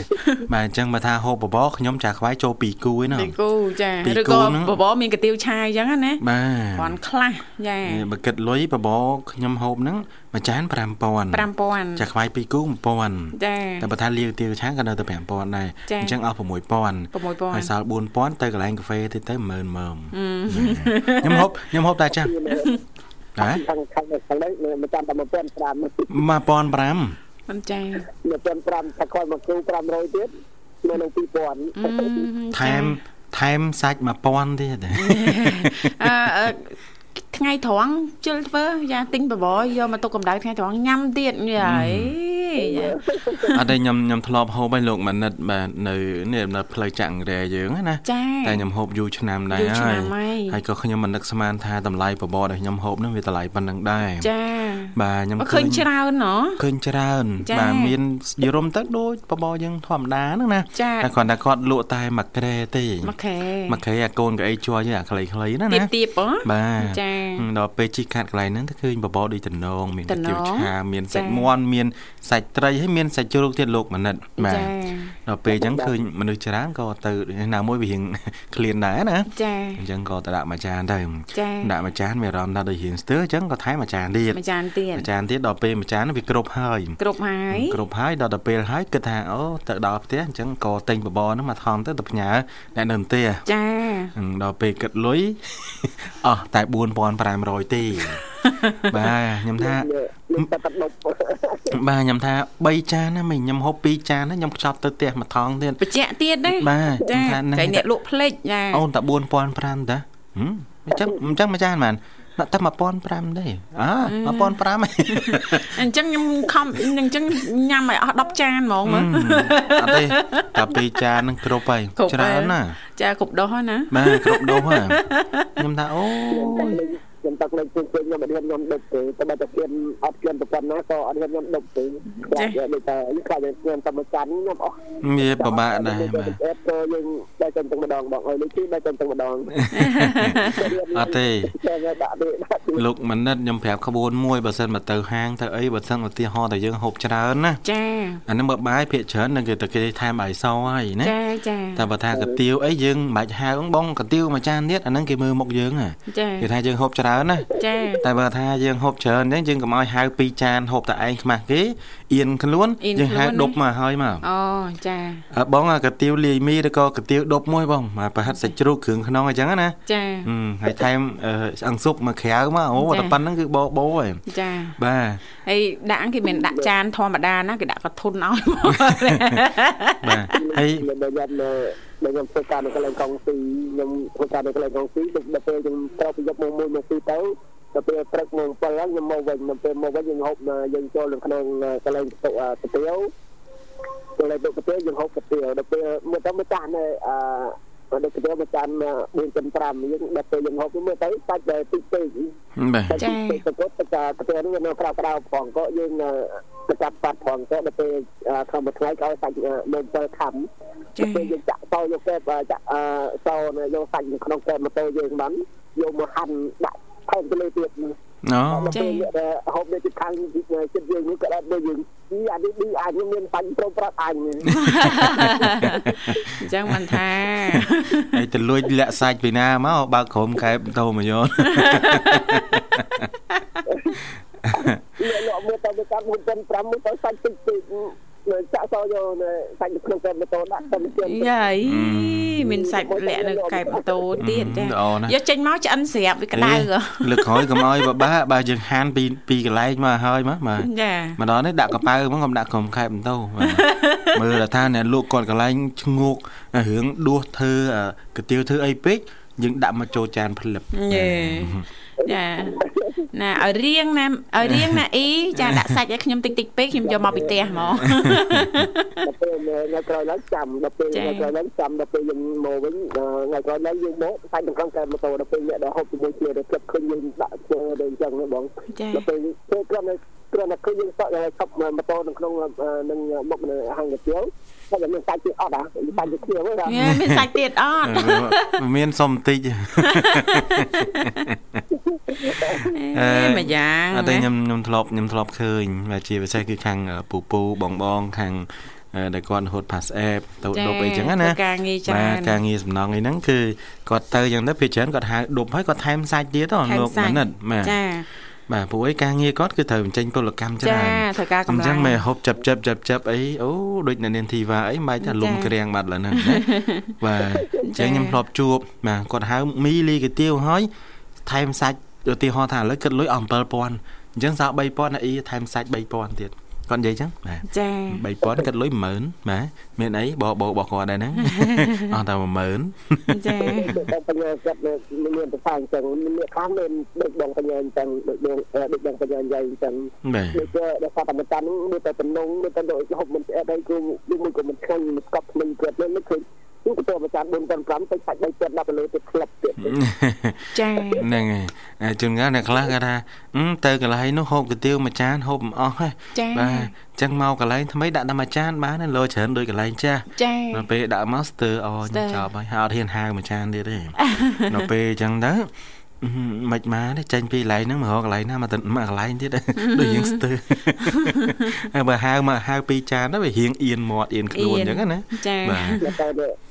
បាទអញ្ចឹងបើថាហូបបបរខ្ញុំចាខ្វាយចូល2គូឯណា2គូចាឬក៏បបរមានកាទៀវឆាយអញ្ចឹងណាបាទគ្រាន់ខ្លះចាបើគិតលុយបបរខ្ញុំហូបហ្នឹងមួយចាន5000 5000ចាខ្វាយ2គូ1000ចាតែបើថាលាវទៀវឆាក៏នៅតែ5000ដែរអញ្ចឹងអស់6000 6000ហើយសល់4000ទៅកន្លែងកាហ្វេទៀតទៅ10000មើមខ្ញុំហូបខ្ញុំហូបតែចាស់ហ៎ខាងខាងខាងនេះមួយចានតែ1500 1500 មិនចា1500ថាគាត់មកគ្រូ500ទៀតនៅនឹង2000ថែមថែមសាច់1000ទៀតអឺ ថ្ងៃត្រង់ជិលធ្វើយ៉ាទិញបបរយកមកទុកកម្ដៅថ្ងៃត្រង់ញ៉ាំទៀតយាយអត់ទេខ្ញុំខ្ញុំធ្លាប់ហូបឲ្យលោកមនិតបាទនៅនេះនៅផ្លូវចាក់រែយើងណាតែខ្ញុំហូបយូរឆ្នាំដែរហើយហើយក៏ខ្ញុំមិននឹកស្មានថាតម្លៃបបរដែលខ្ញុំហូបនឹងវាតម្លៃប៉ុណ្្នឹងដែរចាបាទខ្ញុំឃើញច្រើនណ៎ឃើញច្រើនបាទមានយរំទៅដូចបបរយើងធម្មតាហ្នឹងណាតែគ្រាន់តែគាត់លក់តែមួយក្រែទេមួយក្រែមួយក្រែអាកូនកៅអីជួយអាខ្លីៗណាណាទៀបៗបាទចាដល់ពេលជីកាត់កន្លែងហ្នឹងទៅឃើញបបរដូចតំណងមានទាវឆាមានសាច់មាន់មានសាច់ត្រីហើយមានសាច់ជ្រូកទៀតលោកមនិតបាទដល់ពេលអញ្ចឹងឃើញមនុស្សច្រើនក៏ទៅណាមួយវារៀងឃ្លានដែរណាចាអញ្ចឹងក៏ទៅដាក់មួយចានទៅដាក់មួយចានមានអារម្មណ៍ថាដូចរៀងស្ទើអញ្ចឹងក៏ថែមមួយចានទៀតមួយចានទៀតមួយចានទៀតដល់ពេលមួយចានវាគ្រប់ហើយគ្រប់ហើយគ្រប់ហើយដល់ទៅពេលហើយគិតថាអូទៅដល់ផ្ទះអញ្ចឹងក៏ទិញបបរហ្នឹងមកថងទៅទៅផ្ញើអ្នកនៅផ្ទះចាដល់ពេលគិតលុយអស់តែ4500ទេបាទខ្ញុំថាបាទខ្ញុំថា3ចានណាមិញខ្ញុំហូប2ចានណាខ្ញុំខ្ចប់ទៅផ្ទះមួយថងទៀតបច្ចៈទៀតណាបាទចាតែអ្នកលក់ភ្លេចចាអូនតែ4500តាអញ្ចឹងអញ្ចឹងមួយចានបាន ដាក់តែ1500ទេអើ1500អញ្ចឹងខ្ញុំខំអញ្ចឹងញ៉ាំឲ្យអស់10ចានហ្មងមើលអត់ទេតែ2ចាននឹងគ្រប់ហើយច្រើនណាចាគ្រប់ដោះណាបាទគ្រប់ដោះហើយខ្ញុំថាអូយ ខ្ញុំទឹកលេខជើងខ្ញុំអត់ហ៊ានខ្ញុំដុបទេតែបើតែខ្ញុំអត់ខ្ញុំប្រព័ន្ធណាក៏អត់ហ៊ានខ្ញុំដុបទេខ្លាចដូចតែខ្លាចខ្ញុំតែមកកាន់ខ្ញុំអស់វាពិបាកដែរបាទអត់ក៏យើងតែទៅទឹកម្ដងបងអើយនេះគឺតែទៅទឹកម្ដងអត់ទេលោកមនិតខ្ញុំប្រាប់ក្បួនមួយបើសិនមកទៅហាងទៅអីបើសិនឧទាហរណ៍តែយើងហូបច្រើនណាចាអានឹងមើលបាយភាកច្រើននឹងគេទៅគេថែមបាយសហើយណាចាចាតែបើថាកាទៀវអីយើងមិនបាច់ហៅបងកាទៀវមួយចានទៀតអានឹងគេមើលមុខយើងចាគេថាយើងហូបច្រើនច្រើនណាចាតែបើថាយើងហូបច្រើនអញ្ចឹងយើងកុំឲ្យហៅពីរចានហូបតែឯងខ្មាស់គេអៀនខ្លួនយើងហៅដប់មកហើយមកអូចាបងកាទៀវលាយមីឬក៏កាទៀវដប់មួយបងមកប្រហិតសាច់ជ្រូកគ្រឿងក្នុងអញ្ចឹងណាចាហើយថែមឆ្អឹងស៊ុបមកក្រៅមកអូតែប៉ុណ្្នឹងគឺបបោហើយចាបាទហើយដាក់គេមានដាក់ចានធម្មតាណាគេដាក់កធុនឲ្យបាទហើយ បើយ៉ាប់បើខ្ញុំធ្វើការនៅកន្លែងកងស៊ីខ្ញុំធ្វើការនៅកន្លែងកងស៊ីដល់ពេលខ្ញុំត្រូវប្រយុទ្ធមកមួយមកស៊ីទៅដល់ពេលព្រឹកមក7ហ្នឹងខ្ញុំមកវិញដល់ពេលមកវិញយើងហូបយើងចូលនៅក្នុងកន្លែងតុកាទៀវកន្លែងតុកាទៀវយើងហូបកាទៀវដល់ពេលមកទៅមកចាស់នៅអឺ បើដូចទៅមកចាំ4.5យើងដល់ពេលយើងហូបមើលទៅសាច់តែតិចពេកបាទចា៎ទៅគាត់ទៅទៅនេះនៅក្រៅក្រៅផងក៏យើងទៅចាប់បាត់ផងទៅដល់ពេលធម្មថ្ងៃក៏សាច់នៅ7ខំពេលយើងចាក់តោយកកែបចាក់សោយកសាច់នៅក្នុងកែបម៉ូតូយើងបានយកមកហាន់ដាក់ថែមទៅលើទៀត អូចាហូបនៅទីខាងចិត្តយើងនេះក៏ដល់ដូចយើងពីអានេះឌីអាចមានបាញ់ប្រប្រាប់អញអញ្ចឹងមិនថាហើយទៅលួចលាក់សាច់ពីណាមកបើកក្រុមកែបតោមកយោនលោកមើលទៅតាម4.5មើលទៅសាច់តិចតិច ចាក់សោយកសាច់នៅក្នុងកែបម៉ូតូដាក់ទៅជឿយាយមានសាច់លាក់នៅកែបម៉ូតូទៀតចាយកចេញមកឆ្អិនស្រាប់វាក្តៅលើកក្រោយកុំអោយបបាបើយើងហានពីពីកន្លែងមកហើយមកបាទចាមកដល់នេះដាក់កប៉ៅមកកុំដាក់ក្រុមកែបម៉ូតូមើលថាអ្នកលក់គាត់កន្លែងឈ្ងោករឿងដួសធ្វើកាទៀវធ្វើអីពេកយើងដាក់មកចូលចានផ្លឹបយេ ចាណាឲ្យរៀងណាឲ្យរៀងណាអ៊ីចាដាក់សាច់ឲ្យខ្ញុំតិចតិចពេកខ្ញុំយកមកពីផ្ទះហ្មងដល់ពេលថ្ងៃក្រោយឡើងចាំដល់ពេលថ្ងៃក្រោយឡើងចាំដល់ពេលយើងមកវិញថ្ងៃក្រោយឡើងយើងមកសាច់ក្នុងក្រុងកែម៉ូតូដល់ពេលអ្នកដែលហូបជាមួយគ្នាដល់គិតឃើញយើងដាក់ធ្វើដូចអញ្ចឹងបងដល់ពេលពេលគ្រាន់តែគ្រាន់តែឃើញយើងសក់ឈប់ម៉ូតូនៅក្នុងនឹងមុខនៅហាងកាទៀវ តែមានសាច់ទៀតអត់ហ៎សាច់ទៀតគ្នាហ្នឹងមានសាច់ទៀតអត់មានសុំបន្តិចអេមួយយ៉ាងអត់ទេខ្ញុំខ្ញុំធ្លាប់ខ្ញុំធ្លាប់ឃើញតែជាពិសេសគឺខាងពូពូបងបងខាងដែលគាត់ហូត pass app ទៅដប់អីចឹងណាការងារច្រើនបាទការងារសំណងអីហ្នឹងគឺគាត់ទៅចឹងទៅពេលច្រើនគាត់ហៅដប់ហើយគាត់ថែមសាច់ទៀតទៅលោកមនិតបាទចា បាទព្រោះអីការងារគាត់គឺត្រូវបញ្ចេញពលកម្មច្រើនចាត្រូវការកម្លាំងអញ្ចឹងមិនហូបចាប់ចាប់ចាប់ចាប់អីអូដូចនៅនាងធីវ៉ាអីមិនថាលំក្រាំងបាត់ឡើយហ្នឹងណាបាទអញ្ចឹងខ្ញុំធ្លាប់ជួបបាទគាត់ហៅមីលីកាទៀវហើយថែមសាច់ឧទាហរណ៍ថាឥឡូវគិតលុយអស់7000អញ្ចឹងសល់3000ណាអ៊ីថែមសាច់3000ទៀត គាត់និយាយចឹងបាទចា3000គិតលុយ10000បាទមានអីបបបគាត់ដែរហ្នឹងអស់តែ10000ចាតែបញ្ញាចិត្តមានប្រសាអញ្ចឹងមានខ្លះមានដូចបងបញ្ញាអញ្ចឹងដូចបងដូចបងបញ្ញានិយាយអញ្ចឹងបាទដូចដល់សាតាមតានមានតែតំណងមានតែដូចហូបមិនស្អែកអីគឺមួយក៏មិនខាញ់មិនស្កប់ភ្លេងគាត់នេះឃើញ គឺទៅប្រចាំ4.5ទៅសាច់3ចិត្តដល់ទៅលើទៅក្លឹបទៀតចាហ្នឹងហើយជួនកាលអ្នកខ្លះគាត់ថាទៅកន្លែងនោះហូបកាទៀវមួយចានហូបមិនអស់ហ៎បាទអញ្ចឹងមកកន្លែងថ្មីដាក់តែមួយចានបានលោច្រើនដូចកន្លែងចាស់ដល់ពេលដាក់មកស្ទើអញចប់ហើយហើយអត់ហ៊ានហាវមួយចានទៀតទេដល់ពេលអញ្ចឹងទៅមិនមកទេចេញពីកន្លែងហ្នឹងមករកកន្លែងណាមកទៅមកកន្លែងទៀតដូចយើងស្ទើហើយបើហៅមកហៅពីរចានទៅវារៀងអៀនមាត់អៀនខ្លួនអញ្ចឹងណាចាបាទ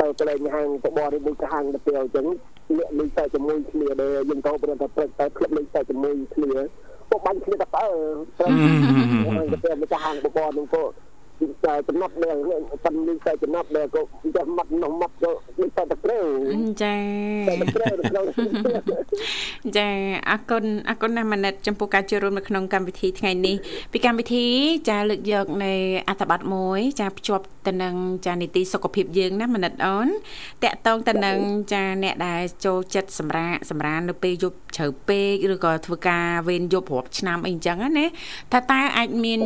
ទៅកន្លែងហាងបបរនេះមួយហាងទៅពេលអញ្ចឹងលាក់លេខតែជាមួយគ្នាដែលយើងទៅប្រហែលតែព្រឹកតែក្លឹបលេខតែជាមួយគ្នាពួកបាញ់គ្នាតែបើទៅពេលម្ចាស់ហាងបបរនឹងពួក តែចំណាប់ដែលប៉ុននេះតែចំណាប់ដែលក៏ចាំមាត់នោះមាត់ក៏ដូចតែព្រៅចាចាអរគុណអរគុណណាស់មនិតចំពោះការចូលរួមនៅក្នុងកម្មវិធីថ្ងៃនេះពីកម្មវិធីចាលើកយកនៅអត្ថបទមួយ ចាភ្ជាប់ទៅនឹងចានីតិសុខភាពយើងណាមនិតអូនតកតងទៅនឹងចាអ្នកដែលចូលចិត្តសម្រាកសម្រាននៅពេលយប់ជ្រៅពេកឬក៏ធ្វើការវេនយប់រាប់ឆ្នាំអីចឹងណាថាតើអាចមាន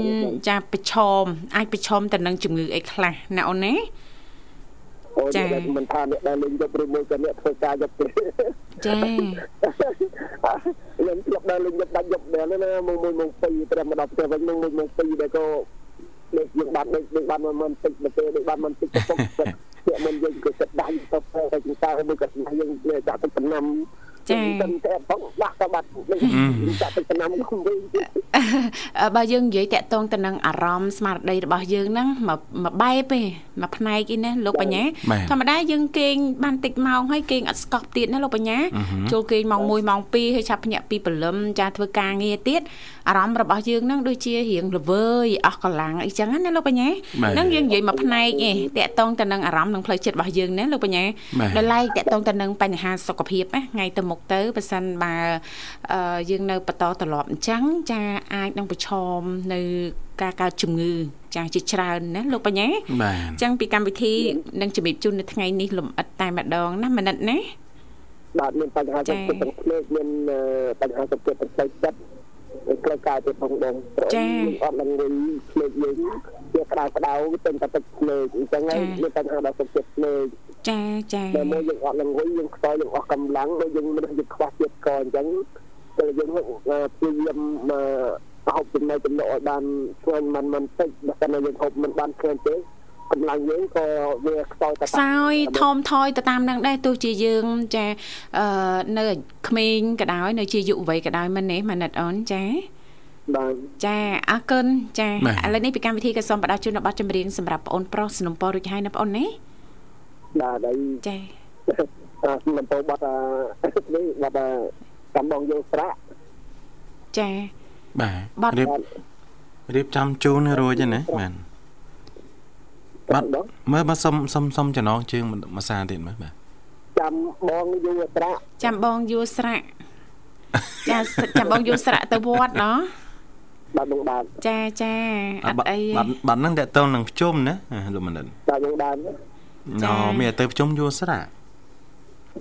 ចាប្រឈមអាចប្រឈមទៅនឹងជំងឺអីខ្លះណាអូនណាចាមិនថាអ្នកដែលលេងយប់ឬមួយក៏អ្នកធ្វើការយប់ទេចាខ្ញុំធ្លាប់ដើរលេងយប់ដាច់យប់ដែរណាមួយមួយមកពីត្រឹមមកដល់ផ្ទះវិញមួយមួយមកពីដែលក៏ដូចយើងបានដូចបានមិនតិចទៅដូចបានមិនតិចទៅពុកពាក់មិនយើងក៏ចិត្តដាច់ទៅទៅចង្ការមួយក៏យើងដាក់ទៅចំណាំ ចាទៅតែបងបាក់ទៅបាត់ចាក់ទៅឆ្នាំគុំវិញ បើយើងនិយាយតាក់ទងទៅនឹងអារម្មណ៍ស្មារតីរបស់យើងហ្នឹងមួយបែបទេមួយផ្នែកឯណាលោកបញ្ញាធម្មតាយើងគេងបានតិចម៉ោងហើយគេងអត់ស្កប់ទៀតណាលោកបញ្ញាចូលគេងម៉ោង1ម៉ោង2ហើយឆាប់ភ្ញាក់ពីព្រលឹមចាធ្វើការងារទៀតអារម្មណ៍របស់យើងហ្នឹងដូចជារៀងល្វើយអស់កម្លាំងអីចឹងណាលោកបញ្ញាហ្នឹងយើងនិយាយមួយផ្នែកឯងតាក់ទងទៅនឹងអារម្មណ៍និងផ្លូវចិត្តរបស់យើងណាលោកបញ្ញាដល់ឡែកតាក់ទងទៅនឹងបញ្ហាសុខភាពណាថ្ងៃទៅមុខទៅបើសិនបើយើងនៅបន្តត្រឡប់អញ្ចឹងចាអាចនឹងប្រឈមនៅការកើតជំងឺចាស់ជាច្រើនណាលោកបញ្ញាបាទអញ្ចឹងពីកម្មវិធីនឹងជំរាបជូននៅថ្ងៃនេះលំអិតតែម្ដងណាមនិតណាបាទមានបញ្ហាសុខភាពទាំងភ្នែកមានបញ្ហាសុខភាពផ្លូវចិត្តក្រៅកាយទៅផងបងចាអត់នឹងវិញភ្នែកយើងវាក្តៅក្តៅទៅតែទឹកភ្នែកអញ្ចឹងហើយមានបញ្ហាដល់សុខភាពភ្នែកចាចាតែមកយើងអត់នឹងវិញយើងខ្សោយយើងអស់កម្លាំងដូចយើងមិនយើងខ្វះជាតិកអញ្ចឹង តែយើងព្យាយាមមកហូបចំណីចំណុកឲ្យបានឆ្ងាញ់មិនមិនតិចបើមិនយើងហូបមិនបានឆ្ងាញ់ទេកម្លាំងយើងក៏វាខ្សោយទៅខ្សោយថមថយទៅតាមនឹងដែរទោះជាយើងចាអឺនៅក្មេងក៏ដោយនៅជាយុវវ័យក៏ដោយមិនទេម៉ាណិតអូនចាបាទចាអរគុណចាឥឡូវនេះពីកម្មវិធីក៏សូមបដាជូនប័ណ្ណចម្រៀងសម្រាប់បងប្រុសสนុំពររួចហើយណាបងណាបាទហើយចាសនុំពរបាត់នេះបា ត់កំបងយើងស្រាក់ចាបាទរៀបរៀបចំជូនរួចហើយណាបាទបាទមើលមកសុំសុំសុំចំណងជើងមួយសាទៀតមើលបាទចាំបងយូរស្រាក់ចាំបងយូរស្រាក់ចាចាំបងយូរស្រាក់ទៅវត្តណោះបាទបងបាទចាចាអត់អីបាទបាទហ្នឹងតើតើនឹងភ្ជុំណាលោកមនិនបាទបងបាទណ៎មានទៅភ្ជុំយូរស្រាក់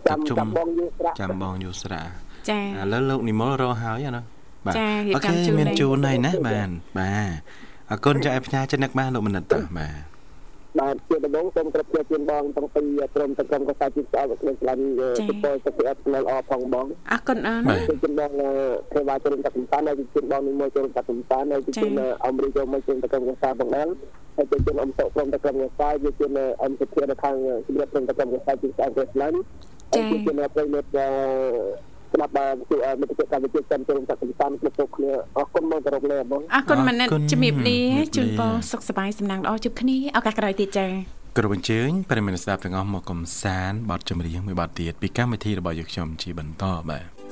ចាំចាំបងយូរស្រាក់ចាំបងយូរស្រាក់ ចាឥឡូវលោកនិមលរកហើយណាបាទអូខេមានជូនហើយណាបាទបាទអរគុណចាស់ផ្ញើចិត្តនឹកបានលោកមនិតតាបាទបាទជាដំបូងសូមគ្រប់ជឿនបងទាំងពីរក្រុមទាំងក្រុមកសាជីស្អល់ខ្លួនឆ្លាញ់សុពរសុភអត់នៅអផងបងអរគុណអរជឿនបងទេវ៉ាជឿនតាកំសានហើយជឿនបងនឹងមួយជឿនតាកំសានហើយជឿនអមរីយកមកជឿនតាកំសានផងដែរហើយជឿនអមសុក្រុមតាកំសាយជឿនអមសុភនៅខាងជំរាបក្រុមតាកំសាយជឿនស្អល់ខ្លួនឆ្លាញ់ហើយជឿនប្រិមិត្ត ស្ដាប់បានគឺមិត្តភាពកម្ពុជាចិនចូលទៅកម្មគ្រប់គ្រប់គ្នាអរគុណមកគោរពលាបងអរគុណមនិតជំរាបលាជូនពរសុខសប្បាយសំណាងល្អជួបគ្នាឱកាសក្រោយទៀតចា៎ក្រុមអញ្ជើញប្រិមត្តស្ដាប់ទាំងអស់មកកំសាន្តបទចម្រៀងមួយបទទៀតពីកម្មវិធីរបស់យើងខ្ញុំជាបន្តបាទ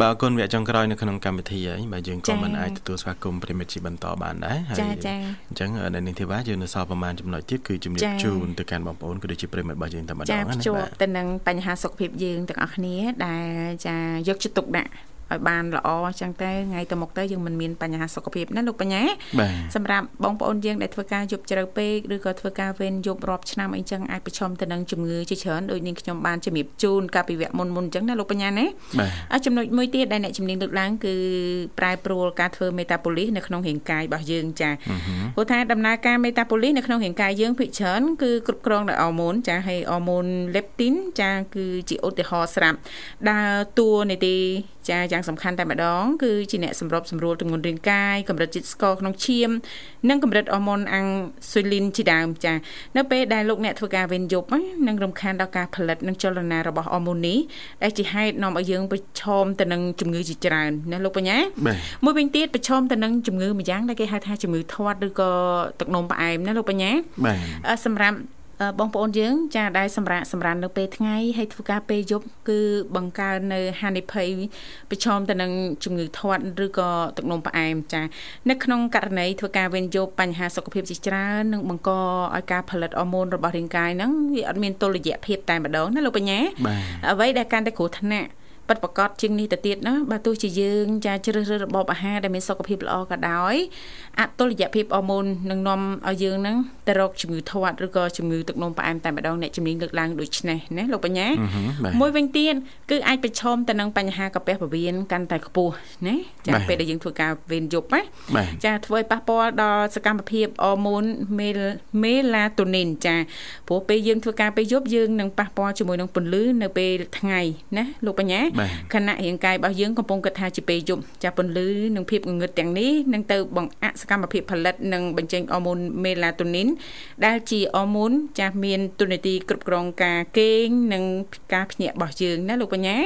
បាទអរគុណវគ្គចុងក្រោយនៅក្នុងកម្មវិធីហើយបាទយើងក៏មិនអាចទទួលស្វាគមន៍ប្រិមិត្តជាបន្តបានដែរហើយចាចាអញ្ចឹងនៅនេះធីវ៉ាយើងនៅសល់ប្រហែលចំណុចទៀតគឺជំរាបជូនទៅកាន់បងប្អូនក៏ដូចជាប្រិមិត្តរបស់យើងតែម្ដងណាបាទជួបទៅនឹងបញ្ហាសុខភាពយើងទាំងអស់គ្នាដែលចាយកចិត្តទុកដាក់ ឲ្យបានល្អអញ្ចឹងទៅថ្ងៃទៅមុខទៅយើងមិនមានបញ្ហាសុខភាពណាលោកបញ្ញាសម្រាប់បងប្អូនយើងដែលធ្វើការយប់ជ្រៅពេកឬក៏ធ្វើការវេនយប់រាប់ឆ្នាំអីចឹងអាចប្រឈមទៅនឹងជំងឺជាច្រើនដូចនាងខ្ញុំបានជំរាបជូនកាលពីវគ្គមុនមុនអញ្ចឹងណាលោកបញ្ញាណាហើយចំណុចមួយទៀតដែលអ្នកជំនាញលើកឡើងគឺប្រែប្រួលការធ្វើមេតាបូលីសនៅក្នុងរាងកាយរបស់យើងចាព្រោះថាដំណើរការមេតាបូលីសនៅក្នុងរាងកាយយើងភាគច្រើនគឺគ្រប់គ្រងដោយអរម៉ូនចាហើយអរម៉ូនលេបទីនចាគឺជាឧទាហរណ៍ស្រាប់ដើរតួនាទី ចាយ៉ាងសំខាន់តែម្ដងគឺជាអ្នកសម្របសម្រួលទម្ងន់រាងកាយកម្រិតជាតិស្ករក្នុងឈាម និងកម្រិតអរម៉ូនអាំងស៊ុយលីនជាដើមចានៅពេលដែលលោកអ្នកធ្វើការវេនយប់នឹងរំខានដល់ការផលិតនិងចលនារបស់អរម៉ូននេះដែលជាហេតុនាំឲ្យយើងប្រឈមទៅនឹងជំងឺជាច្រើនណាលោកបញ្ញាមួយវិញទៀតប្រឈមទៅនឹងជំងឺម្យ៉ាងដែលគេហៅថាជំងឺធាត់ឬក៏ទឹកនោមផ្អែមណាលោកបញ្ញាសម្រាប់ បងប្អូនយើងចាដែលសម្រាប់សម្រាប់នៅពេលថ្ងៃហើយធ្វើការពេលយប់គឺបង្កើននៅហានិភ័យប្រឈមទៅនឹងជំងឺធាត់ឬក៏ទឹកនោមផ្អែមចានៅក្នុងករណីធ្វើការវេនយប់បញ្ហាសុខភាពជាច្រើននឹងបង្កឲ្យការផលិតអរម៉ូនរបស់រាងកាយហ្នឹងវាអត់មានតុល្យភាពតែម្ដងណាលោកបញ្ញាអ្វីដែលកាន់តែគ្រោះថ្នាក់ ពិតប្រកបជាងនេះទៅទៀតណាបើទោះជាយើងចាជ្រើសរើសរបបអាហារដែលមានសុខភាពល្អក៏ដោយអតុល្យភាពអរម៉ូននឹងនាំឲ្យយើងហ្នឹងទៅរកជំងឺធាត់ឬក៏ជំងឺទឹកនោមផ្អែមតែម្ដងអ្នកជំនាញលើកឡើងដូចនេះណាលោកបញ្ញាមួយវិញទៀតគឺអាចប្រឈមទៅនឹងបញ្ហាកាពះពោះវៀនកាន់តែខ្ពស់ណាចាពេលដែលយើងធ្វើការវេនយប់ណាចាធ្វើឲ្យប៉ះពាល់ដល់សកម្មភាពអរម៉ូនមេមេឡាតូនីនចាព្រោះពេលយើងធ្វើការពេលយប់យើងនឹងប៉ះពាល់ជាមួយនឹងពន្លឺនៅពេលថ្ងៃណាលោកបញ្ញាខណៈរាងកាយរបស់យើងកំពុងគិតថាជាពេលយប់ចាពន្លឺនិងភាពងងឹតទាំងនេះនឹងទៅបង្អាក់សកម្មភាពផលិតនិងបញ្ចេញអរម៉ូនមេឡាតូនីនដែលជាអរម៉ូនចាមានទូនាទីគ្រប់គ្រងការគេងនិងការភ្ញាក់របស់យើងណាលោកបញ្ញា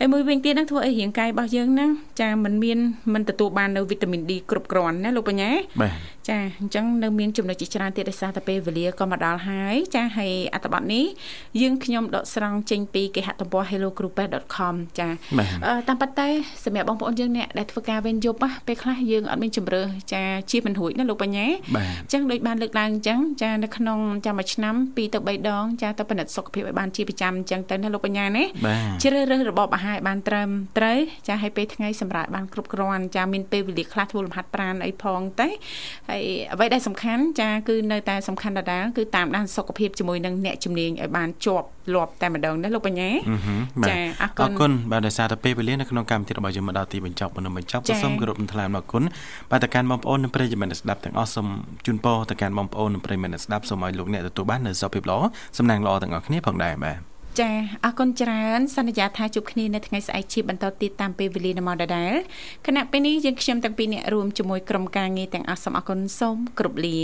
ហើយមួយវិញទៀតនឹងធ្វើឲ្យរាងកាយរបស់យើងណាចាមិនមានមិនទទួលបាននៅវីតាមីន D គ្រប់គ្រាន់ណាលោកបញ្ញា ចាអញ្ចឹងនៅមានចំណុចជាច្រើនទៀតដោយសារតែពេលវេលាក៏មកដល់ហើយចាហើយអត្ថបទនេះយើងខ្ញុំដកស្រង់ចេញពីគេហទំព័រ hellogroup.com ចាតាមពិតតែសម្រាប់បងប្អូនយើងអ្នកដែលធ្វើការវេនយប់ពេលខ្លះយើងអត់មានជំរឿចាជាមិនរួចណាលោកបញ្ញាអញ្ចឹងដូចបានលើកឡើងអញ្ចឹងចានៅក្នុងចាំមួយឆ្នាំ2ទៅ3ដងចាទៅពិនិត្យសុខភាពឲ្យបានជាប្រចាំអញ្ចឹងទៅណាលោកបញ្ញាណាជ្រើសរើសរបបអាហារឲ្យបានត្រឹមត្រូវចាឲ្យពេលថ្ងៃសម្រាប់បានគ្រប់គ្រាន់ចាមានពេលវេលាខ្លះធ្វើលំហាត់ប្រាណអីផងទៅហើយអ្វីដែលសំខាន់ចាគឺនៅតែសំខាន់ដដែលគឺតាមដានសុខភាពជាមួយនឹងអ្នកជំនាញឲ្យបានជាប់លាប់តែម្ដងណាលោកបញ្ញាចាអរគុណអរគុណបាទដោយសារតែពេលវេលានៅក្នុងកម្មវិធីរបស់យើងមកដល់ទីបញ្ចប់មុននឹងបញ្ចប់សូមគោរពថ្លែងអរគុណបាទទៅកាន់បងប្អូននិងប្រិយមិត្តស្ដាប់ទាំងអស់សូមជូនពរទៅកាន់បងប្អូននិងប្រិយមិត្តស្ដាប់សូមឲ្យលោកអ្នកទទួលបាននូវសុខភាពល្អសំណាងល្អទាំងអស់គ្នាផងដែរបាទ ចាអរគុណច្រើនសន្យាថាជួបគ្នានៅថ្ងៃស្អែកជាបន្តទៀតតាមពេលវេលានៅម៉ោងដដែលគណៈពេលនេះយើងខ្ញុំទាំងពីរអ្នករួមជាមួយក្រុមការងារទាំងអស់សូមអរគុណសូមគោរពលា